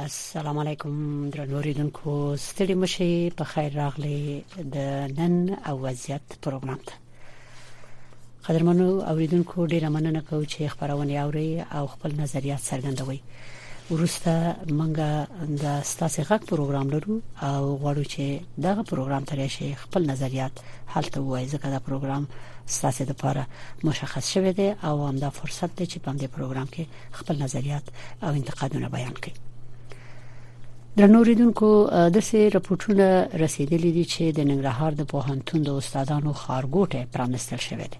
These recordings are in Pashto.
السلام علیکم درنو ریډونکو ستړي مشي په خیر راغلي د نن او وضعیت پروګرام ته قدرمنو اوریدونکو ډیره مننه کوم چې خبرونه اوري او خپل نظریات څرګندوي ورسته منګه د ستاسو غږ پروګرام لرو او غواړو چې دغه پروګرام ترې شي خپل نظریات هلته وایي ځکه دا پروګرام ستاسو لپاره مشخص شوی دی او همدا فرصت دی چې په دې پروګرام کې خپل نظریات او انتقادونه بیان کړي درنو ریدونکو د سه رپورټونه رسیدلې دي چې د ننګرهار د پوهنتون د استادانو خارګوټه پرانستل شوې ده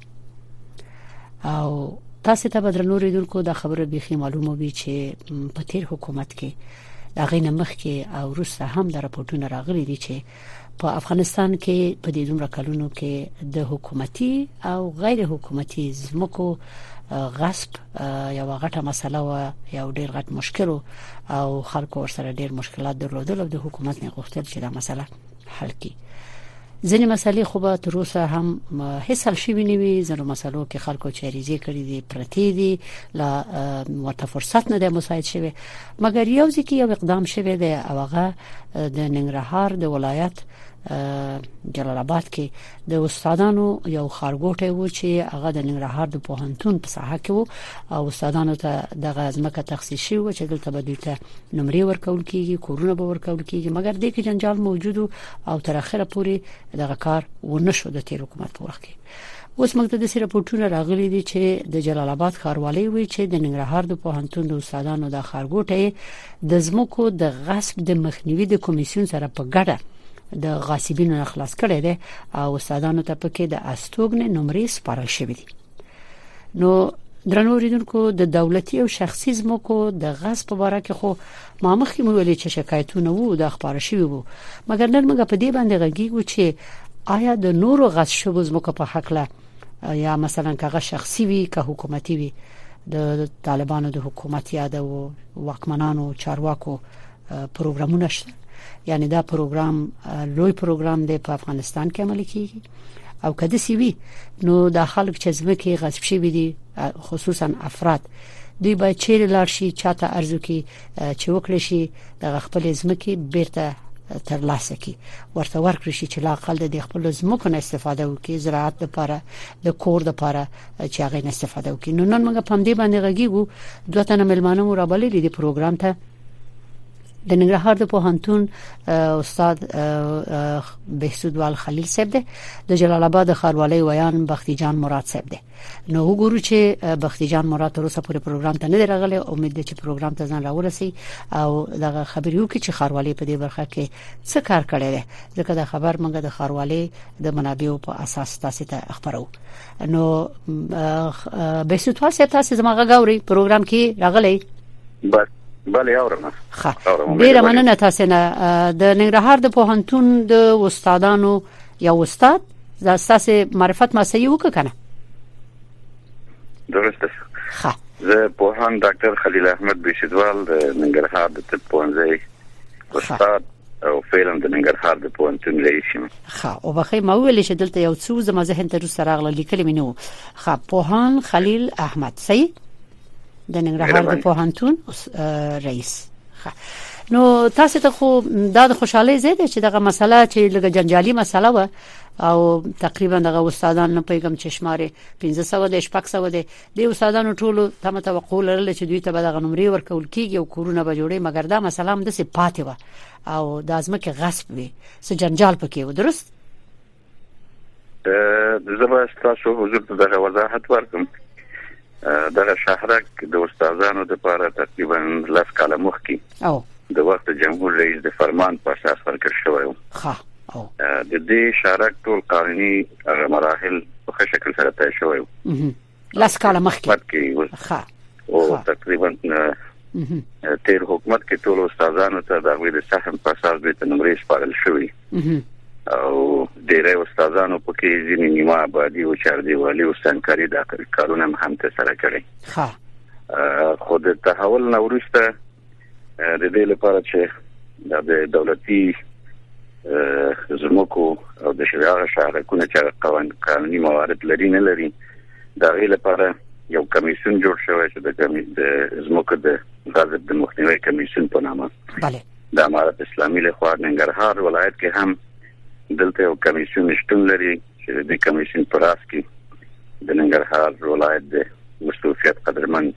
او تاسو ته بدرنو ریدونکو د خبرو بيخي معلومه وي چې په تیر حکومت کې د غینه مخ کې او روسه هم د رپورټونه راغلي دي چې په افغانستان کې په دې دومره کلونو کې د حکومتي او غیر حکومتي ځمکو غصب یو غټه مسله و یو ډیر غټ مشکل او خلکو سره ډیر مشکلات درلودل او د حکومت نه غوښتل چې دا مسله حل کړي ځینې مسلې خو به تر اوسه هم هیڅ حل شوی نه وي ځینو مسلو کې خلکو چاریزې کړې دي پرتی دي لا ورته فرصت نه دی مساعد شوی مګر یو ځکه یو اقدام شوه دی او هغه د ننګرهار د ولایت جلال آباد کې د استادانو یو خارګوټي وو چې هغه د ننګرهار د پوهنتون په ساحه کې وو او استادانو ته د غزمکه تخصیص شوی و چې دلته به دوی ته نمرې ورکول کیږي کورونه به ورکول کیږي مګر د کې جنجال موجود او تر اخره پورې دغه کار ونه شو د تیر حکومت په وخت کې اوس موږ ته د سي رپورټونه راغلي دي چې د جلال آباد ښاروالۍ وی چې د ننګرهار د پوهنتون د استادانو د خارګوټه د زمکو د غصب د مخنیوي د کمیسیون سره په ګډه د غاصبینو نه خلاص کړي دي او استادانو ته پکې د استوګنې نمرې سپارل شوې دي نو درنو ریدونکو د دولتي او شخصي زمکو د غصب په اړه کې خو ما مخکې مو ویلي چې شکایتونه وو دا خبره شوی وو مګر نن موږ په دې باندې غږیږو چې آیا د نورو غصب شوو زموږ په حق له یا مثلا کغه شخصي وي که حکومتي وي د طالبانو د حکومت یاد او واکمنانو چارواکو پروګرامونه شته یعنی دا پروګرام لوی پروګرام دی په افغانستان کې عملي کیږي او کده سی وی نو د خلک چې ځمکه غصب شوې دي خصوصا افراد دوی باید چیرې لاړ شي چاته ارزو کې چې وکړي شي د خپل ځمکه بیرته تر لاسه کی ورته ورکړي شي چې لا خپل د خپل ځمکو نه استفاده وکړي زراعت لپاره د کور لپاره چې هغه نه استفاده وکړي نو نن موږ په دې باندې غږیږو دوه تنه ملمانو را بللې دي پروګرام ته د ننګرهار د پوهنتون استاد بهسود وال خلیل صاحب دی د جلال آباد خاروالۍ ویان بختی جان مراد صاحب دی نو وګورو چې بختی جان مراد تر اوسه پورې پروګرام ته نه دی راغلی امید ده چې پروګرام ته ځان راورسي او دغه خبرې وکړي چې خاروالۍ په دې برخه کې څه کار کړی دی ځکه دا خبر موږ د خاروالۍ د منابعو په اساس تاسو ته خبرو نو به سوتواسه تاسو زموږ غوړي پروګرام کې راغلی بس بله اورم ډیره مننه تاسو نه د ننګرهار د پوهنتون د استادانو یا استاد دا تاسو معرفت ما صحیح وک کنه درسته ښه زه پوهان ډاکټر خلیل احمد بشیدوال د ننګرهار د طب پوهنځي استاد او فعلا د ننګرهار د پوهنتون رئیس یم خا او بخې ما ویل چې دلته یو څو زما ذهن ته روسره راغله لیکل مې نو خا پوهان خلیل احمد سي د ننګرهار د پوهنتون رئیس خا نو تاسو ته خو دا د خوشحالي زیاده چې دغه مسله چې لګ جنجالي مسله و او تقریبا دغه استادان نه پیغام چشماره 1500 د شپږ سو د دې استادانو ټولو تمه توقع لرله چې دوی ته به دغه نمرې ورکول کیږي او کورونه به جوړي مګر دا مسله هم د سي پاتې و او د ازمکه غصب وي څه جنجال پکې و درست زه به تاسو حضور ته دغه وضاحت ورکم دغه شهرک د استادانو لپاره تقریبا لس کاله مخکې او د وخت جمهور رئیس د فرمان په اساس ورکړ شوی و ها او د دې شهرک ټول قانوني هغه مراحل په ښه شکل سره طی شوی و لاس کاله مخکې ښه او تقریبا تیر حکومت کې ټول استادانو ته د غوې د سهم په اساس د تنمرې سپارل شوی او ډیری استادانو په کې ځینې نیمه آبادی او چاردی والی او سنکاري د کارونه هم تر سره کړي ها خو د تحول نورسته د دې لپاره چې د دولتي زموکو او د شریعه شهرکونه چې قوان قانوني موارد لري نه لري دا غي لپاره یو کمیسیون جوړ شوی چې د زموکو د غضب د مخنیوي کمیسیون په نامه بله د امارت اسلامي له خوا ننګرهار ولایت کې هم دلته یو کمیسیون شتون لري چې د کمیسیون پر راس کې د ننګرهار ولایت د مستوفیت قدرمن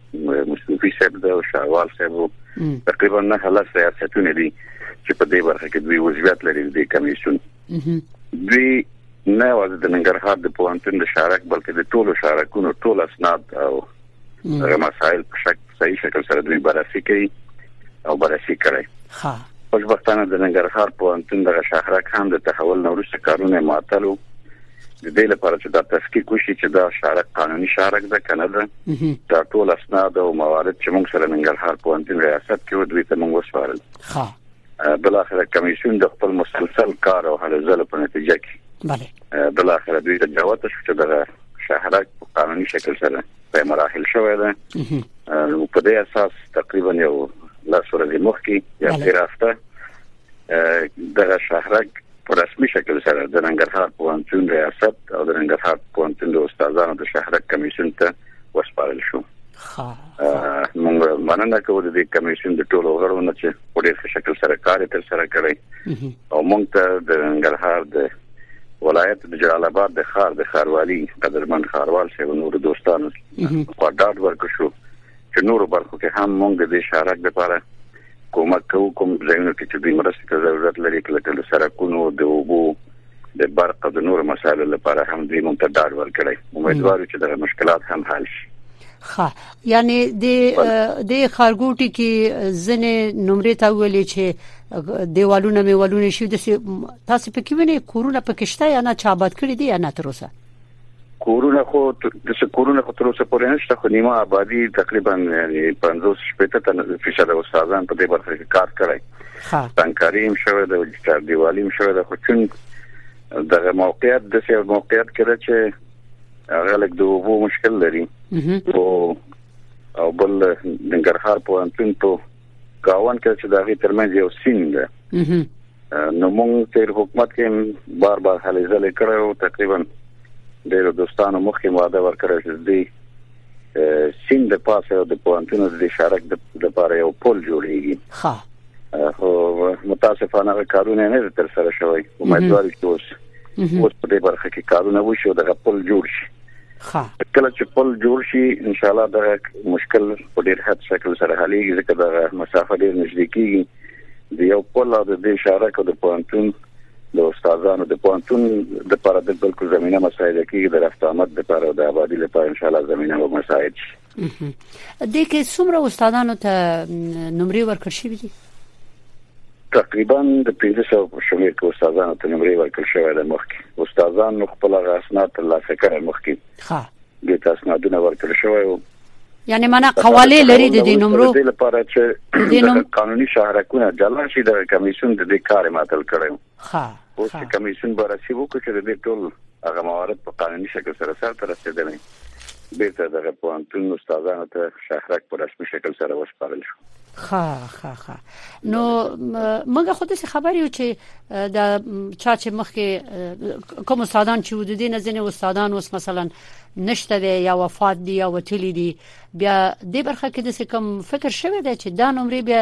مستوفی صاحب د شاوال صاحب تقریبا نه هله سیاستونه دي چې په دې برخه کې دوی وزیات لري د کمیسیون دوی نه واځي د ننګرهار د پوهنتون د شارک بلکې د ټولو شارکونو ټول اسناد او هغه مسائل په شک صحیح شکل سره دوی بررسي کوي او بررسي کړي ها خوشبختانه د ننګرهار په انتون د شهرک هم د تحول نورسته کارونه معطلو د دې لپاره چې دا تفکیک وشي چې دا شارک قانوني شارک ده کنه ده دا ټول اسناد او موارد چې موږ سره ننګرهار په انتون ریاست کې ودوي ته موږ وسوارل ها بل اخر کمیسیون د خپل مسلسل کار او هلې ځله په نتیجه کې بله بل اخر دوی د جواب شو چې دغه شهرک په قانوني شکل سره په مراحل شوې ده نو په دې اساس تقریبا یو لاس ورځې مخکې یا پیرافته دغه شهرک په رسمي شکل سره د ننګرهار پوهنتون ریاست او د ننګرهار پوهنتون د استادانو د شهرک کمیسیون ته وسپارل شو موږ مننه کوو د دې کمیسیون د ټولو غړو نه چې په ډېر شکل سره کار تر سره کړی او موږ ته د ننګرهار د ولایت د جلال آباد د خار د خاروالي قدرمن خاروال شه نور دوستانو په ډاډ ورکړو چې نور برخو کې هم موږ د شهرک لپاره کومک کوو کوم ځایونه کې چې دوی مرستې ته ضرورت لري کله کله سرکونو د اوبو د برق د نور مسایلو لپاره هم دوی مونږ ته ډاډ ورکړي امیدوارو چې دغه مشکلات هم حل شي خا یعنی د د خارګوټي کې ځنې نمرې ته ویلې چې دیوالونه میوالونه شي د تاسو پکې ویني کورونه پکې شته یا نه چابت کړی دی یا نه تر اوسه کورونه خو د کورونه خو تر اوسه پورې نشته خو نیمه آبادی تقریبا یعنی 50 شپته تن فیصد استادان په دې برخه کې کار کړی ها تنکاری هم شوی د چار دیوالی هم شوی د خو چون دغه موقعیت د سیو موقعیت کړه چې غلک د وبو مشکل لري او او بل د ننګرهار په انتون په کاوان کې چې دغه ترمنځ یو سین ده نو موږ تیر حکومت کې بار بار هلې ځلې کړو تقریبا ډېر دوستانو مخکې وعده ورکړه چې دې سین د پاسه د پوانتونو د شارک د لپاره یو پل جوړیږي ها خو متاسفانه کارونه نه تر سره شوی امیدوار یو اوس په دې برخه کې کارونه وشي او د خپل جوړ شي ښه کله چې پل جوړ شي ان شاء الله دا مشکل په ډیر حد شکل سره حلېږي ځکه دا مسافه ډیر نږدې کیږي د یو پل او د دې شارک او د پانتون د استادانو د پانتون د لپاره د بالکل زمينه مساعده کیږي د رفت آمد لپاره او د آبادی لپاره ان شاء الله زمينه به مساعد شي د کې څومره استادانو ته نمرې ورکړ شوې دي تقریبا د 1500 په شمېر کې استادانو ته نمرې ورکړ شوې ده مخکې استادانو خپل غاسنات تر لاسه کړې مخکې ها د تاسو نه دونه ورکړ شوې وو یعنی معنا قواله لري د دې نمرو د لپاره چې د قانوني شهرکونه جلا شي د کمیسون د دې کار ماتل کړو ښه اوس چې کمېسیون بررسي وکړي چې د دې ټول هغه موارد په قانوني شکل سره سرته رسېدلی، بېرته دغه پوهنتون استادانو ته شهرک په رسمي شکل سره وسپارل شو. ښه ښه ښه نو موږ خو داسې خبر یو چې د چا چې مخکې کوم استادان چې ودې نه ځنې استادان اوس مثلا نشته دی یا وفات دی یا وتلی دی بیا دې برخه کې د څه کوم فکر شوی دی چې دا نمرې بیا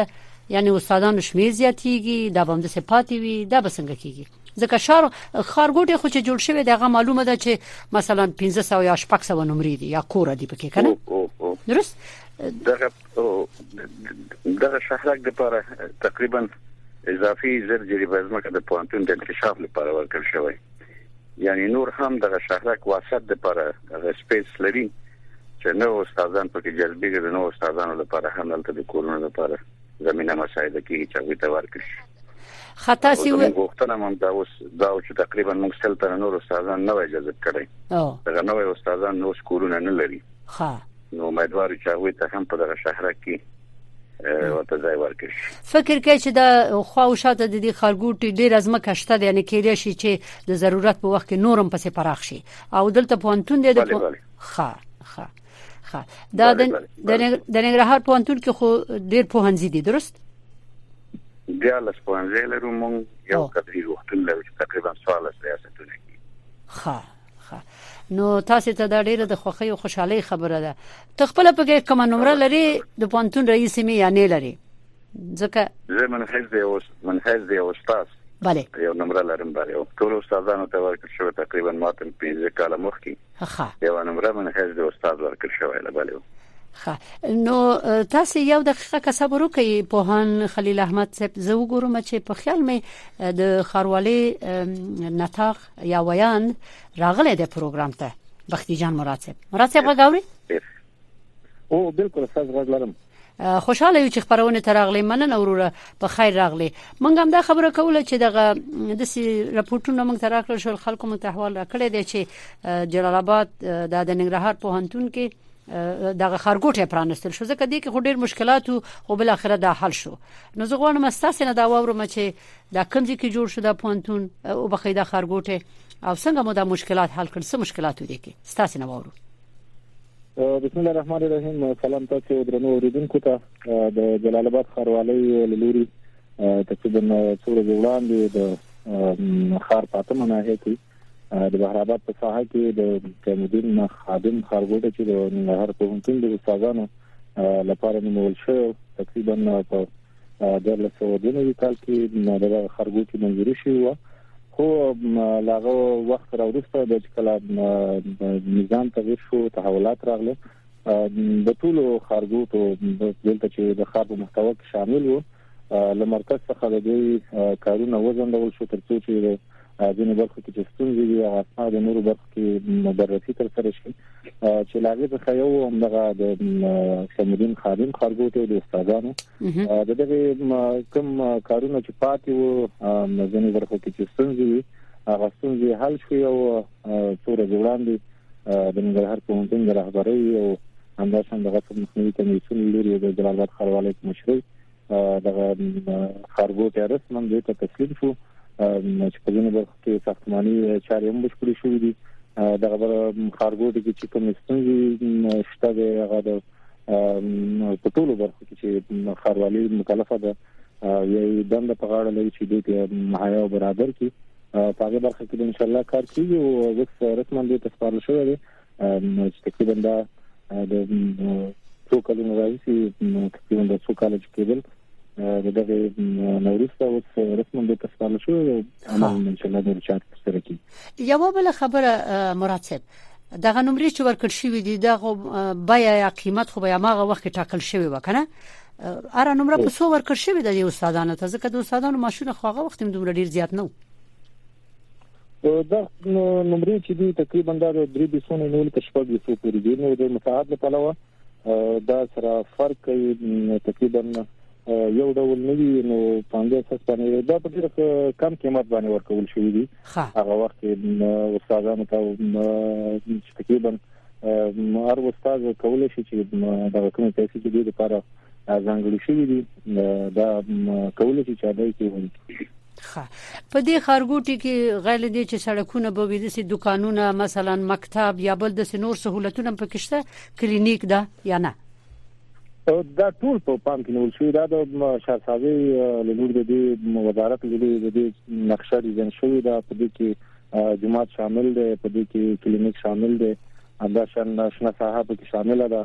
یعنی استادانو شمیر زیاتیږي دا به هم د صفات وي دا به څنګه کیږي ځکه شار خارګوټي خو چې جوړ شوی دغه معلومه ده چې مثلا 1500 یا 600 نمرې دي یا کور دي پکې کنه درست دغه دغه شهرک د لپاره تقریبا اضافي زر جریبه ځمکه د پوانتون د انکشاف لپاره ورکړ شوی یعنی نور هم دغه شهرک واسط لپاره دغه سپیس لري چې نو استادان پکې جذبېږي د نو استادانو لپاره هم دلته د کورونو لپاره زمينه مساعده کیږي چې هغه ته ورکړي خطا سی و غوښتنه مم دا اوس دا چې تقریبا موږ سل تر نور استادان نه وای جذب کړی دا نوې استادان نو سکولونه نه لري ها نو امیدوار چې هغه ته هم په دغه شهرک کې ورته ځای ورکړي فکر کوي چې دا خو او شاته د دې خارګوټي ډیر ازمه کشته دی یعنی کېدای شي چې د ضرورت په وخت کې نورم پسې پراخ شي او دلته پونتون دی د ښه ښه ښه دا د د ننګرهار پونتون کې خو ډیر پوهنځي دي درست بیا لس پوهنځي لرو مونږ یو کډري روحتون لرو چې تقریبا 14 ریاستونه کې ښه نو تاسو ته دا ډیره د خوښۍ او خوشحالي خبره ده ته خپل په کې کوم نمبر لري د پونتون رئیس می یا نه لري ځکه زه منحز دی اوس منحز دی استاد بله یو نمبر لرم بله ټول استادانو ته ورکړ شو تقریبا ماته 15 کال مخکې ښه یو نمبر منحز دی استاد ورکړ شوی له بله خه نو تاسو یو دقیقه که صبر وکړئ په هان خلیل احمد صاحب زه وګورم چې په خیال مې د خاروالي نطاق یا ویاند راغله د پروګرام ته بختی جان مراد صاحب مراد صاحب غاوري او بالکل استاد غږ لرم خوشاله یو چې خبرونه ترغلې مننه وروره په خیر راغلي مونږ هم دا خبره کوله چې دغه د سی راپورټونه مونږ تر اخر شول خلکو مونږ ته حواله کړې دي چې جلال آباد د ننګرهار په هنتون کې دغه خرګوټه پرانستل شو ځکه دې کې خو ډېر مشکلات او بل اخره دا حل شو نو زه غواړم تاسو نه دا وورم چې دا کوم ځای کې جوړ شو دا پوهنتون او بخې دا خارګوټه او څنګه مو دا مشکلات حل کړ څه مشکلات دي کې ستاسو نه وورو بسم الله الرحمن الرحیم سلام تاسو درنو اوریدونکو ته د جلال آباد ښاروالۍ لوري تقریبا څو ورځې وړاندې د خار پاتمه ناحیه کې د بهرآباد په ساحه کې د تیمودین خادم خارګوټه چې د ننګرهار پوهنتون د استادانو لپاره نیول شوی تقریبا په د لسو دنوي کال کې د خارګوټي منځوري شوی و خو لاغه وخت راورسته د کلا نظام تغیر شو تحولات راغله د ټولو خارګوټو دلته چې د خارګو محتوا شامل وو له مرکز څخه د دوی کارونه وزندول شو ترڅو چې ځینې برخو کې چې ستونزې دي هغه اسناد د نورو برخو کې بررسي تر سره شي چې لاغې څخه یو همدغه د سمدین خادم خارګوټو د استادانو د دغه کم کارونه چې پاتې وو ځینې برخو کې چې ستونزې دي هغه ستونزې حل شوې او څو ورځې وړاندې د ننګرهار پوهنتون د رهبرۍ او همداشان د غصب مخنیوي کمیسیون لوري د جلال آباد ښاروالۍ په مشرۍ دغه ښارګوټی رسما دوی ته تسلیم شو چې په ځینو برخو کې ساختماني چارې هم بشپړې شوې دي دغه بل ښارګوټي کې چې کوم ستونزې شته دی هغه د په ټولو برخو کې چې ښاروالي مکلفه ده یې دنده په غاړه لري چې د معیار برابر کړي په هغه برخه کې ان شاء الله کار کیږي او اوس رسما دې تسپارل شوې ده چې تقریبا دا د څو کلونو راځي تقریبا د څو کالو چې کېدل د دغه نورسته اوس رسما د تسلیم شو عمل ان شاء الله د چارت سره کی یو بل خبره مراد صاحب دغه نمرې چې ورکړ شوې دي دغه بیا یا قیمت خو بیا ماغه وخت ټاکل شوی وکنه اره نمره په څو ورکړ شوې د استادانو ته ځکه د استادانو ماشونه خو هغه وخت هم دومره ډیر زیات نه دا نمرې چې دي تقریبا دا د درې بيسونو نیول کې شپږ بيسو پورې دي نو د مساعد له پلوه دا سره فرق کوي تقریبا یو ډول نه وي نو پاندې اساس باندې دا په ډېر کم قیمت باندې ورکول شوې دي هغه وخت استادانو ته تقریبا مار استاد کولای شي چې دا کوم پیسې چې دې لپاره ځانګړي شوې دي دا کولای شي چې ادا کړي ښه په دې خارګوټي کې غیر دې چې سړکونه به وي دسي دکانونه مثلا مکتب یا بل د نور سہولتونه پکې شته کلینیک ده یا نه دا ټول په پام کې نیول شوی دا د شاهسازي لور د دې وزارت لوري د دې نقشه ډیزاین شوی دا په دې کې جماعت شامل دی په دې کې کلینیک شامل دی دا شان ناشنا ساحه په کې شامل ده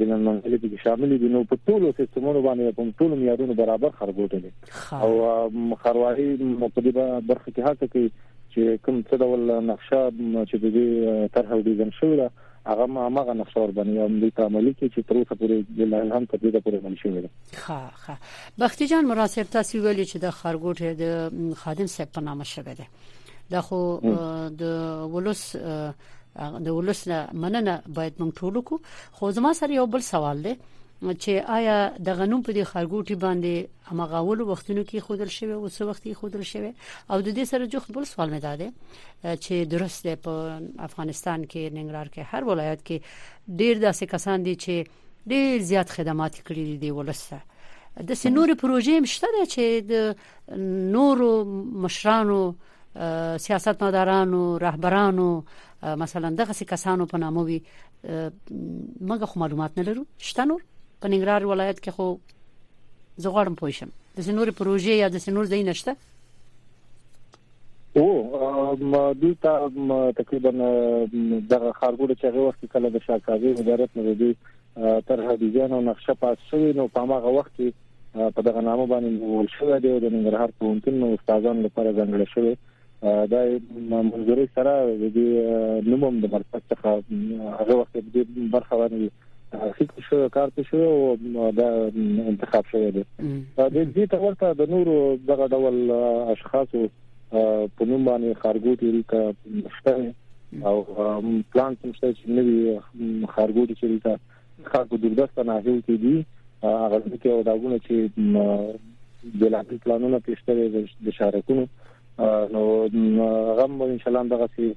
د نن منځلي په کې شامل دي نو په ټولو سیستمونو باندې په ټولو معیارونو برابر خرګوټ دي او خرواري په دې برخه کې هڅه کوي چې کوم څه ډول نقشه چې د دې طرح او ډیزاین شوی ده هغه هغه نشور باندې هم د تعاملي کې چې تر اوسه پورې د لاین هم په دې پورې باندې شوی دی ها ها بختي جان مراسل تاسو ویلي چې د خرګوټ د خادم صاحب په نامه شوی دی دا خو د ولس د ولس نه مننه باید موږ ټول کو خو زما سره یو بل سوال دی چې آیا د غنوم په دې خارګوټي باندې امغاول وختونو کې خودل شوی او څو وخت کې خودل شوی او د دې سره جو خپل سوال مې داده چې درست ده په افغانستان کې ننګرهار کې هر ولایت کې ډیر داسې کسان دي چې ډیر زیات خدمات کړی دي ولسته د سنوري پروژې مشته چې د نورو مشرانو سیاستمدارانو رهبرانو مثلا دغه سي کسانو په نامه وي موږ خو معلومات نه لرو شته نور په ننګرهار ولایت کې خو زه غواړم پوه شم د سنوري پروژې یا د سنور ځای نشته او دوی ته تقریبا دغه خارګوډه چې هغه وخت کله د شاکاوي وزارت نه دی تر هدیزان او نقشه پاس شوی نو په هغه وخت کې په دغه نامه باندې نیول شوی دی د ننګرهار پوهنتون نو استادانو لپاره ځانګړی شوی دا منځوري سره د دې نومم د مرکز څخه هغه وخت د برخه باندې فکر شو کار ته شو او دا انتخاب شوی دی د دې ته ورته د نورو دغه ډول اشخاصو په نوم باندې خارګوټي ریکه شته او پلان څه چې نوی خارګوټي چې ریکه ښار په دوردسته ناحیه کې دي هغه ځکه او داګونه چې د لاټي پلانونه پېشته د شارکونو نو غم ان شاء الله دغه سي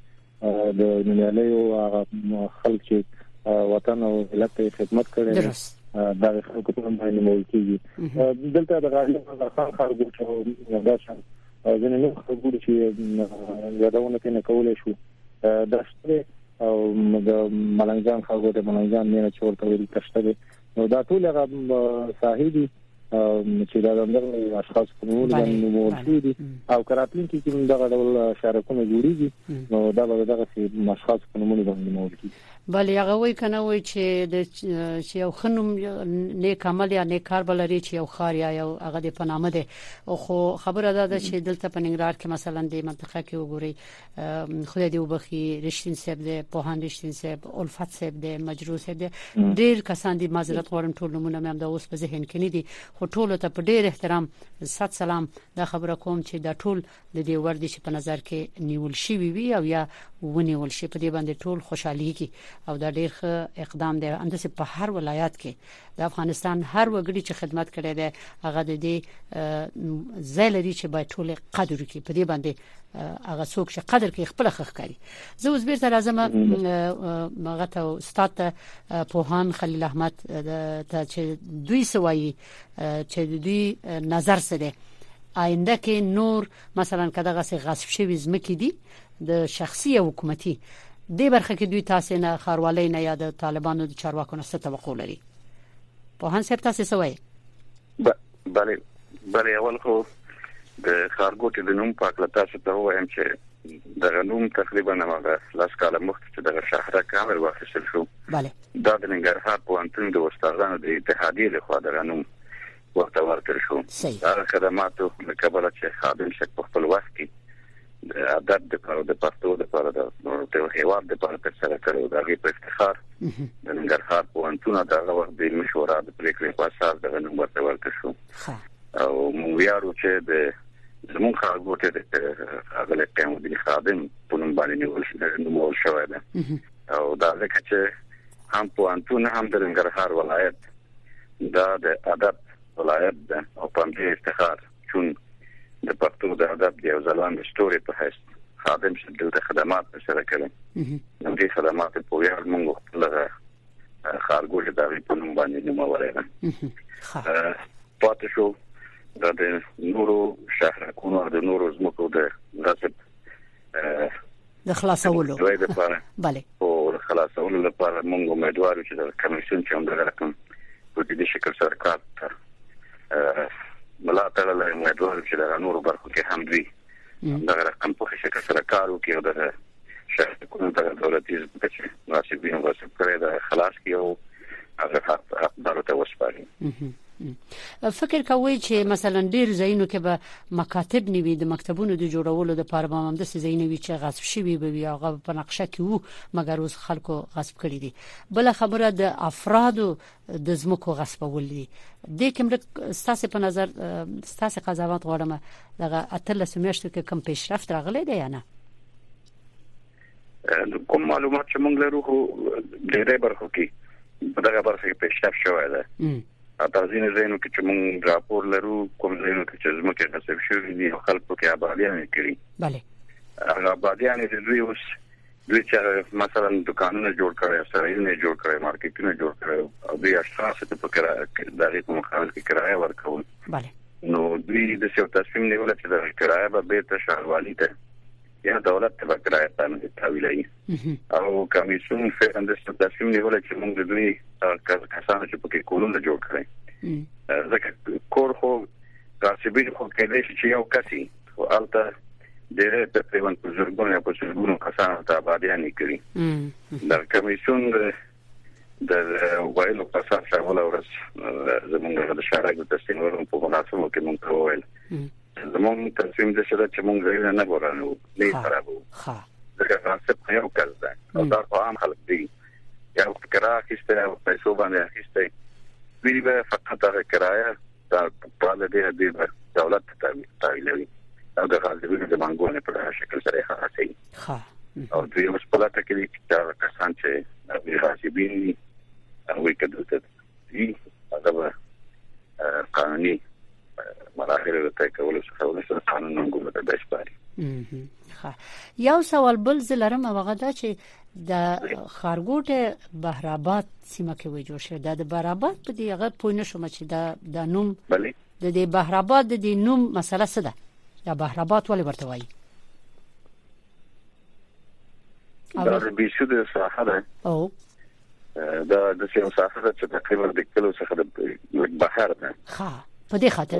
د نړیوالي او هغه خلک چې وطن او ملت ته خدمت کړي دا خلکو په نوم باندې مول کیږي دلته د غالي خان خارګو چې دا شان ځنه نو خارګو چې یادونه کنه کولای شو دا ستره او د ملنګ جان خاګو د ملنګ جان مینه چور ته ویل کشته دي نو دا ټول هغه ساحې دي چې دا د دغه اشخاص په نوم باندې موجود دي او کراتین کې کوم دغه ډول شارکونه جوړیږي نو دا به دغه سي اشخاص په نوم باندې موجود دي بلې هغه وای کنه وای چې د چې یو خنوم نیک عمل یا نیک کار بلري چې یو خار یا یو هغه د پنامه ده خو خبره ده چې دلته په ننګرهار کې مثلا د منطقه کې وګوري خدای دې وبخي رښتین صاحب دې پوهان رښتین صاحب الفت صاحب دې مجروح صاحب دې ډیر کسان دې معذرت غواړم ټول نمونه مې هم د اوس په ذهن کې نه دي خو ټول ته په ډیر احترام صد سلام دا خبره کوم چې دا ټول د دې ور دي چې په نظر کې نیول شي وي او یا ونیول شي په دې باندې ټول خوشحاليږي او دا ډیر ښه اقدام دی اندسه په هر ولایت کې د افغانستان هر وګړي چې خدمت کړي دی هغه د دې ځای لري چې باید ټول قدر وکړي په دې باندې هغه څوک چې قدر کوي خپل خخ کوي زه اوس بیرته راځم مغه ته استاد ته پوهان خلیل احمد ته چې دوی سوایي چې دوی نظر سره آینده کې نور مثلا کداغه سي غصب شوی زمکې دي د شخصي او حکومتي د برخه کې دوی تاسو نه خاروالۍ نه یاد طالبانو د چارواکو نه څه توقع لري په هان سپ تاسو سوایي بله بله اول خو د خارګوټي د نوم په اړه تاسو ته وایم چې د غنوم تقریبا هغه لاس کاله مخکې چې د شهره کامل واخیستل شو بله دا د ننګرهار په انتون د استادانو د اتحادیې له خوا د غنوم ورته ورکړ شو دا خدماتو له کبله چې خادم شک په خپل وخت کې د ادب د پر د پښتو د پر د ټول هیواد د پر تر سره کړو دا غي په افتخار د ننګرهار په انتونه دا وخت د مشوره د پریکړې په اساس د غنوم ورته ورکړ شو او مونږ یارو چې د زمون خارګوټه د غلې ټیم د خادم په نوم باندې نیول شوی نو مو شوی ده او دا ځکه چې هم په انتون هم د ننګرهار ولایت دا د ادب ولایت ده او په دې افتخار چون د پښتو د ادب د یو ځلان ستوري په حیث خادم شو دلته خدمات سره کړم نو دې خدمات په ویاړ موږ خپل خارګوټ د غي په نوم باندې نومولای ده پاتې شو د نورو شهرکونو د نورو زمکو د غصب د خلاصولو لپاره bale او خلاصولو لپاره موږ امیدوار یو چې د کمیسیون چې همدغه رقم په دې شکل سره کار تر ملا تعالی له امیدوار چې د نور برخو کې هم دوی دغه رقم په شکل سره کار وکړي او د شخصي کوم دغه دولتي ځمکه چې مناسبین وسب کړي د خلاص کې او هغه حق حق دارو ته وسپاري فکر کوئ چې مثلا ډیر ځایونو کې به مکاتب نیوي د مکتبونو د جوړولو د پاره به هم د سې ځایونه وی چې غصب شوی به وي هغه په نقشه کې وو مګر اوس خلکو غصب کړی دي بل خبره د افرادو د زمکو غصبول دي د کوم ستاسو په نظر ستاسو قضاوت غواړم دغه اتل سمیشتو کې کم پیشرفت راغلی دی یا نه کوم معلومات چې موږ لرو خو ډېرې برخو کې په دغه برخه کې پیشرفت شوی دی تر ځینې ځینو کې چې موږ راپور لرو کوم ځینو کې چې زموږ کې غصب شوی دي خلکو کې آبادیان کړی بله هغه آبادیان د دوی اوس دوی چې مثلا دکانونه جوړ کړي سرایونه جوړ کړي مارکیټونه جوړ کړي او دوی اشخاص ته په کرایه دغه په مخالف کې کرایه ورکول بله نو دوی د څه تصمیم نیول چې د کرایه به بیرته شهروالي ته یا دولت ته کرایه قانون ته تحویلوي او کمیسون فعلا د تصمیم نیول چې موږ د دوی کسانو چې پکې کورونه جوړ کړي ځکه کور خو کاسبي خو کېدای شي چې یو کسي او الته ډېر د پیوند په زرګونو په زرګونو کسانو ته آبادیان کړي دا کمیسون د وایلو په اساس اوله ورځ زمونږ د شارک د تسلیمولو په مناسبه کې مونږ ته وویل زمونږ تسلیم د شرط چې مونږ غیر نه ګورانو نه خرابو ها ځکه تاسو په یو کس ده او دا خو عام خلک دي یو کرا اخیسته او پیسو باندې اخیسته ویری به فقط هغه کرایه دا په اړه ډېر ډېر دولت ته تعینوي او د غازیو د منګونې په شکل سره خلاصي ها او دوی اوس په لټه کې دي چې دا کسان چې د غازیبین هغه کې دلته دي هغه قانوني مراحل له تای کولو څخه ولسمه قانون موږ ته بشپاري یو سوال بل زلرم هغه دا چې د خارګوټه بهرآباد سیمه کې وی جوړ شوی دا د بهرآباد په دی هغه پوه نه شوم چې دا د نوم بله د دې بهرآباد د دې نوم مسله څه ده یا بهرآباد ولې ورته وایي دا د بیشو د ساحه ده او دا د سیمه ساحه ده چې تقریبا د کلو څخه د بهر ده ها په دې خاطر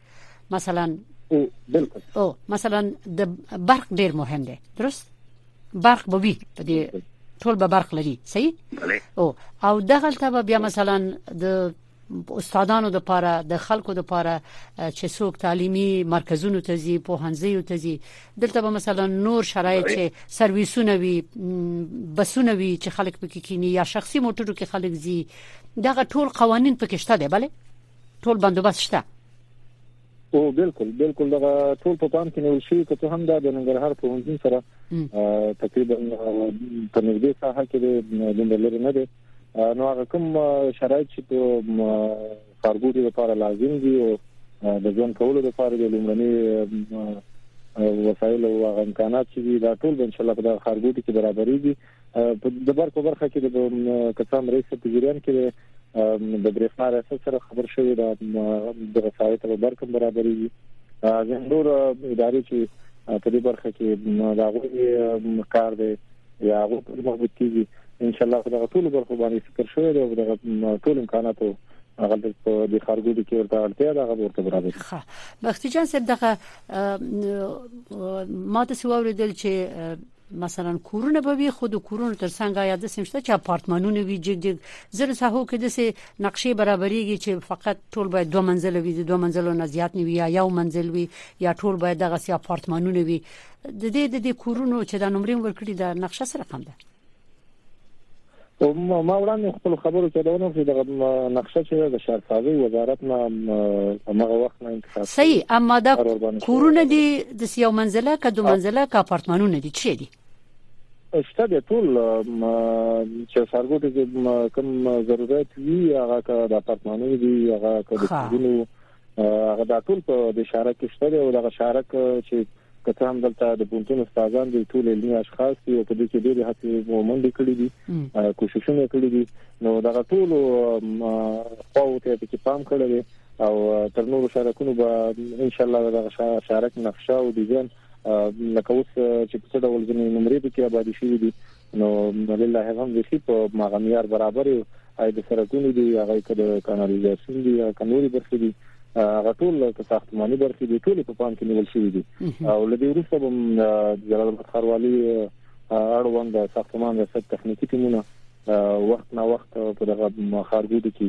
مثلا او بالکل او مثلا د برق ډیر مهم دی درست برق به وي په دې ټول به برق لري صحیح او او دغه ته به بیا مثلا د استادانو د پاره د خلکو د پاره چې څوک تعلیمي مرکزونو ته ځي په هنځیو ته ځي دلته به مثلا نور شرایط چې سرویسونه وي بسونه وي چې خلک پکې کینی یا شخصي موټرو کې خلک ځي دغه ټول قوانين پکې شته دی bale ټول بندوبست شته او بالکل بالکل دا ټول په پام کې نیول شي که څه هم دا د ننګرهار په هنځین سره تقریبا په نږدې ساحه کې د ننګرهار نه دی نو هغه کوم شرایط چې په کارګوټي لپاره لازم دي او د ځون کولو لپاره د لومړني وسایل او امکانات چې دا ټول ان شاء الله په کارګوټي کې برابرېږي د بر په برخه کې د کسان رئیس په جریان کې د برېښنا ریاست سره خبر شوی دا د رسایت په برکم برابرې دي زندور ادارې چې په دې برخه کې دا غوړي کار دی یا هغه په مخبت کیږي ان شاء الله دا ټول برخه باندې فکر شوی دی او دا ټول امکاناتو هغه د خارګوډي کې ورته اړتیا ده هغه ورته برابر ښه بختي جان صاحب دغه ماته سوال ردل چې مثلا کورونه به وي خو د کورونو ترڅنګ یا د سمشته چې اپارتمانونه وي جګ جګ زر ساحو کې د سه نقشې برابرېږي چې فقط ټول باید دوه منزل وي د دوه منزلو نه زیات نه وي یا یو منزل وي یا ټول باید دغه سه اپارتمانونه وي د دې د کورونو چې د نمرې ورکړي د نقشه سره رقم ده او ما وړاندې خپل خبرو کې دا ونه چې د نقشه چې د شارسازي وزارت نه هغه وخت نه انکشاف صحیح اما دا کورونه دي د یو منزله که دو منزله که اپارتمانونه دي چی دي شته د ټول چې سرګوټي کې کوم ضرورت وي هغه که د اپارتمانونو دي هغه که د کورونو هغه د ټول په د شارک کې شته او دغه شارک چې کته هم دلته د بونتون استادان دي ټول علمي اشخاص دي او په دې کې ډېری هڅې ومنډې کړې دي کوششونه کړې دي نو دغه ټول خو ته په پام کړی او تر نورو شارکونو به ان شاء الله دغه شارک نقشه او ډیزاین لکه اوس چې په څه ډول ځینې نمرې به کې آبادی شي دي نو لله الحمد بیخي په ماغه معیار برابر یو اې د سرکونو دی هغه کې د کانالیزاسیون دی یا کنوري برخې دي هغه ټول د ساختماني برخې دي ټول په پام کې نیول شوی دي او لدی وروسته هم جلال آباد ښاروالي اړوند ساختمان رسد تخنیکی ټیمونه وخت نا وخت په دغه خارګو دي کې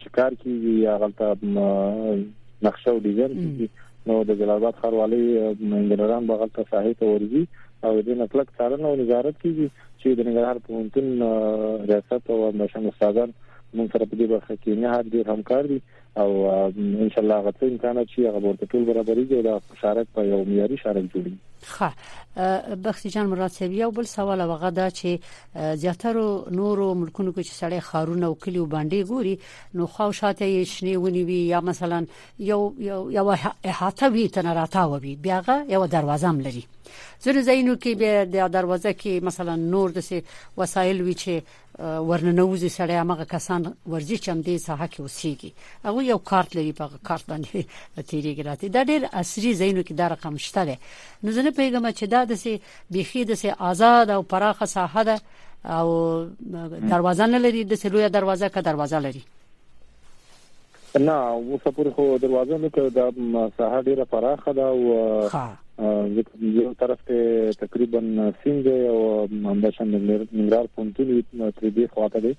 چې کار کوي یا غلطه نقشه او ډیزاین کوي نو د جلال آباد ښاروالۍ انجنیران به غلطه ساحې ته ورځي او د دې کلک څارنه او نظارت کیږي چې د ننګرهار پوهنتون ریاست او همداشان استادان موږ سره په دې برخه کې نه هر ډیر همکار دي او ان شاء الله غته امکانات چې هغه ورته ټول برابرېږي او د شارک په یو معیاري شارک جوړي ښه بختی جان مراد صاحب یو بل سوال وغه دا چې زیاتره نورو ملکونو کې چې سړی خارونه او کلی وباندې ګوري نو خو شاته یې شنه ونی وي یا مثلا یو یو یو احاطه وی تنه راتاو وی بیاغه یو دروازه هم لري ځینې ځایونو کې به د دروازه کې مثلا نور د وسایل وی چې ورننوځي سړی هغه کسان ورځي چې هم دې ساحه کې اوسېږي هغه یو کارت لري په کارت باندې تیریږي راته دا ډېر عصري ځایونو کې دا رقم شته ده نو زه نه پیغام چې دا د سي بيخي د سي آزاد او پراخه ساحه ده او دروازه نه لري د سلویا دروازه کا دروازه لري نه اوسه پورې خو دروازه نو که دا ساحه ډیره پراخه ده او یو طرف ته تقریبا سیند او همداشان د ننګرهار پونتون تر دې خواته دی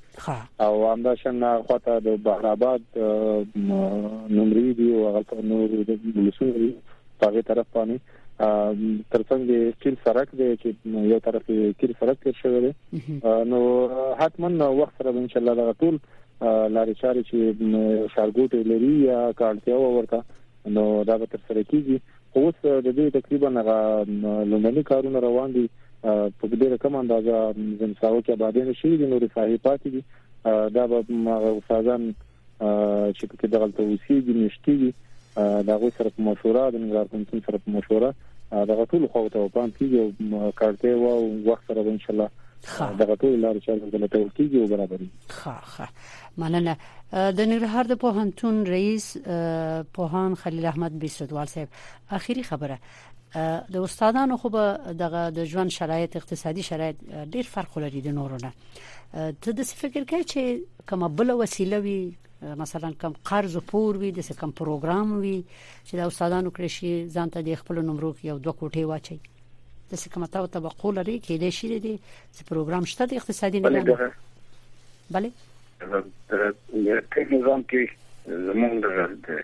او همداشان خواته د بحر آباد نمرې دی او هغه نور د لسونو هغه طرف باندې ترڅنګ د تیر سرک دی چې یو طرف تیر سرک تیر شوی دی نو حتمن وخت سره ان شاء الله دا ټول لارې چارې چې شارګوټ لري یا کارتیا ورته نو دا به تر سره کیږي خو اوس د دې تقریبا هغه لومړني کارونه روان دي په دې رقم اندازه زمساو کې آبادې نشي د نوري صاحب پاتې دي دا به سازان چې پکې دغلته اوسېږي مشتي دي د هغوی سره په مشوره د ننګرهار پوهنتون سره په مشوره دغه ټول خو ته پام کیږي او کارته و او وخت سره ان شاء الله دغه ټول لار چې دلته ټول کیږي او برابرې ښه ښه مننه د ننګرهار د پوهنتون رئیس پوهان خلیل احمد بیسودوال صاحب اخیری خبره د استادانو خو به دغه د ژوند شرایط اقتصادي شرایط ډیر فرق لري د نورو نه ته د فکر کوي چې کومه بل وسیله وي مثلا کم قرض او پور وي د کم پروګرام وي چې د استادانو کړی شي ځان ته د خپل نمرو یو دوه کوټه واچي د څه کومه تاو توقع لري کې د شي دي چې پروګرام شته د اقتصادي نظام بله د نظام کې زمونږ د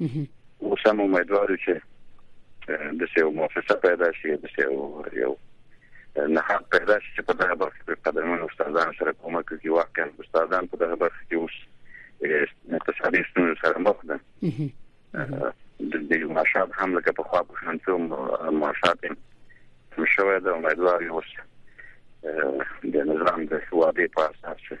اوس هم امیدوارو چې د سیو مؤسسه پیدا شي د سیو یو نه حق پیدا شي چې په دغه برخه کې قدرمن استادان سره کومک کوي واقعا استادان په دغه برخه کې اوس اقتصادي ستونزې سره مخ دي د دې ماشاب هم لکه په خوا په خنتو ماشاب مشوي دا امیدوار یو د نظام د شوابې په اساس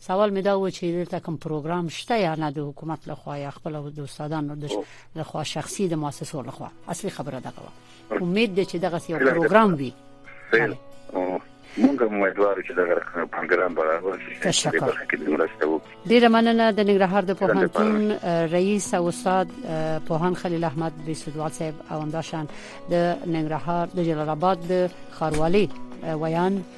سوال مې دا و چې دلته کوم پروګرام شته یا نه د حکومت لخوا یا خپل او د استادانو د لخوا شخصي د مؤسسو لخوا اصلي خبره ده امید ده چې دغه یو پروګرام وي مونږ امیدوار چې دا پروګرام برابر شي تشکر ډیره مننه د ننګرهار د پوهنتون رئیس او استاد پوهان خلیل احمد بیسودوال صاحب او همداشان د ننګرهار د جلال آباد د خاروالي ویان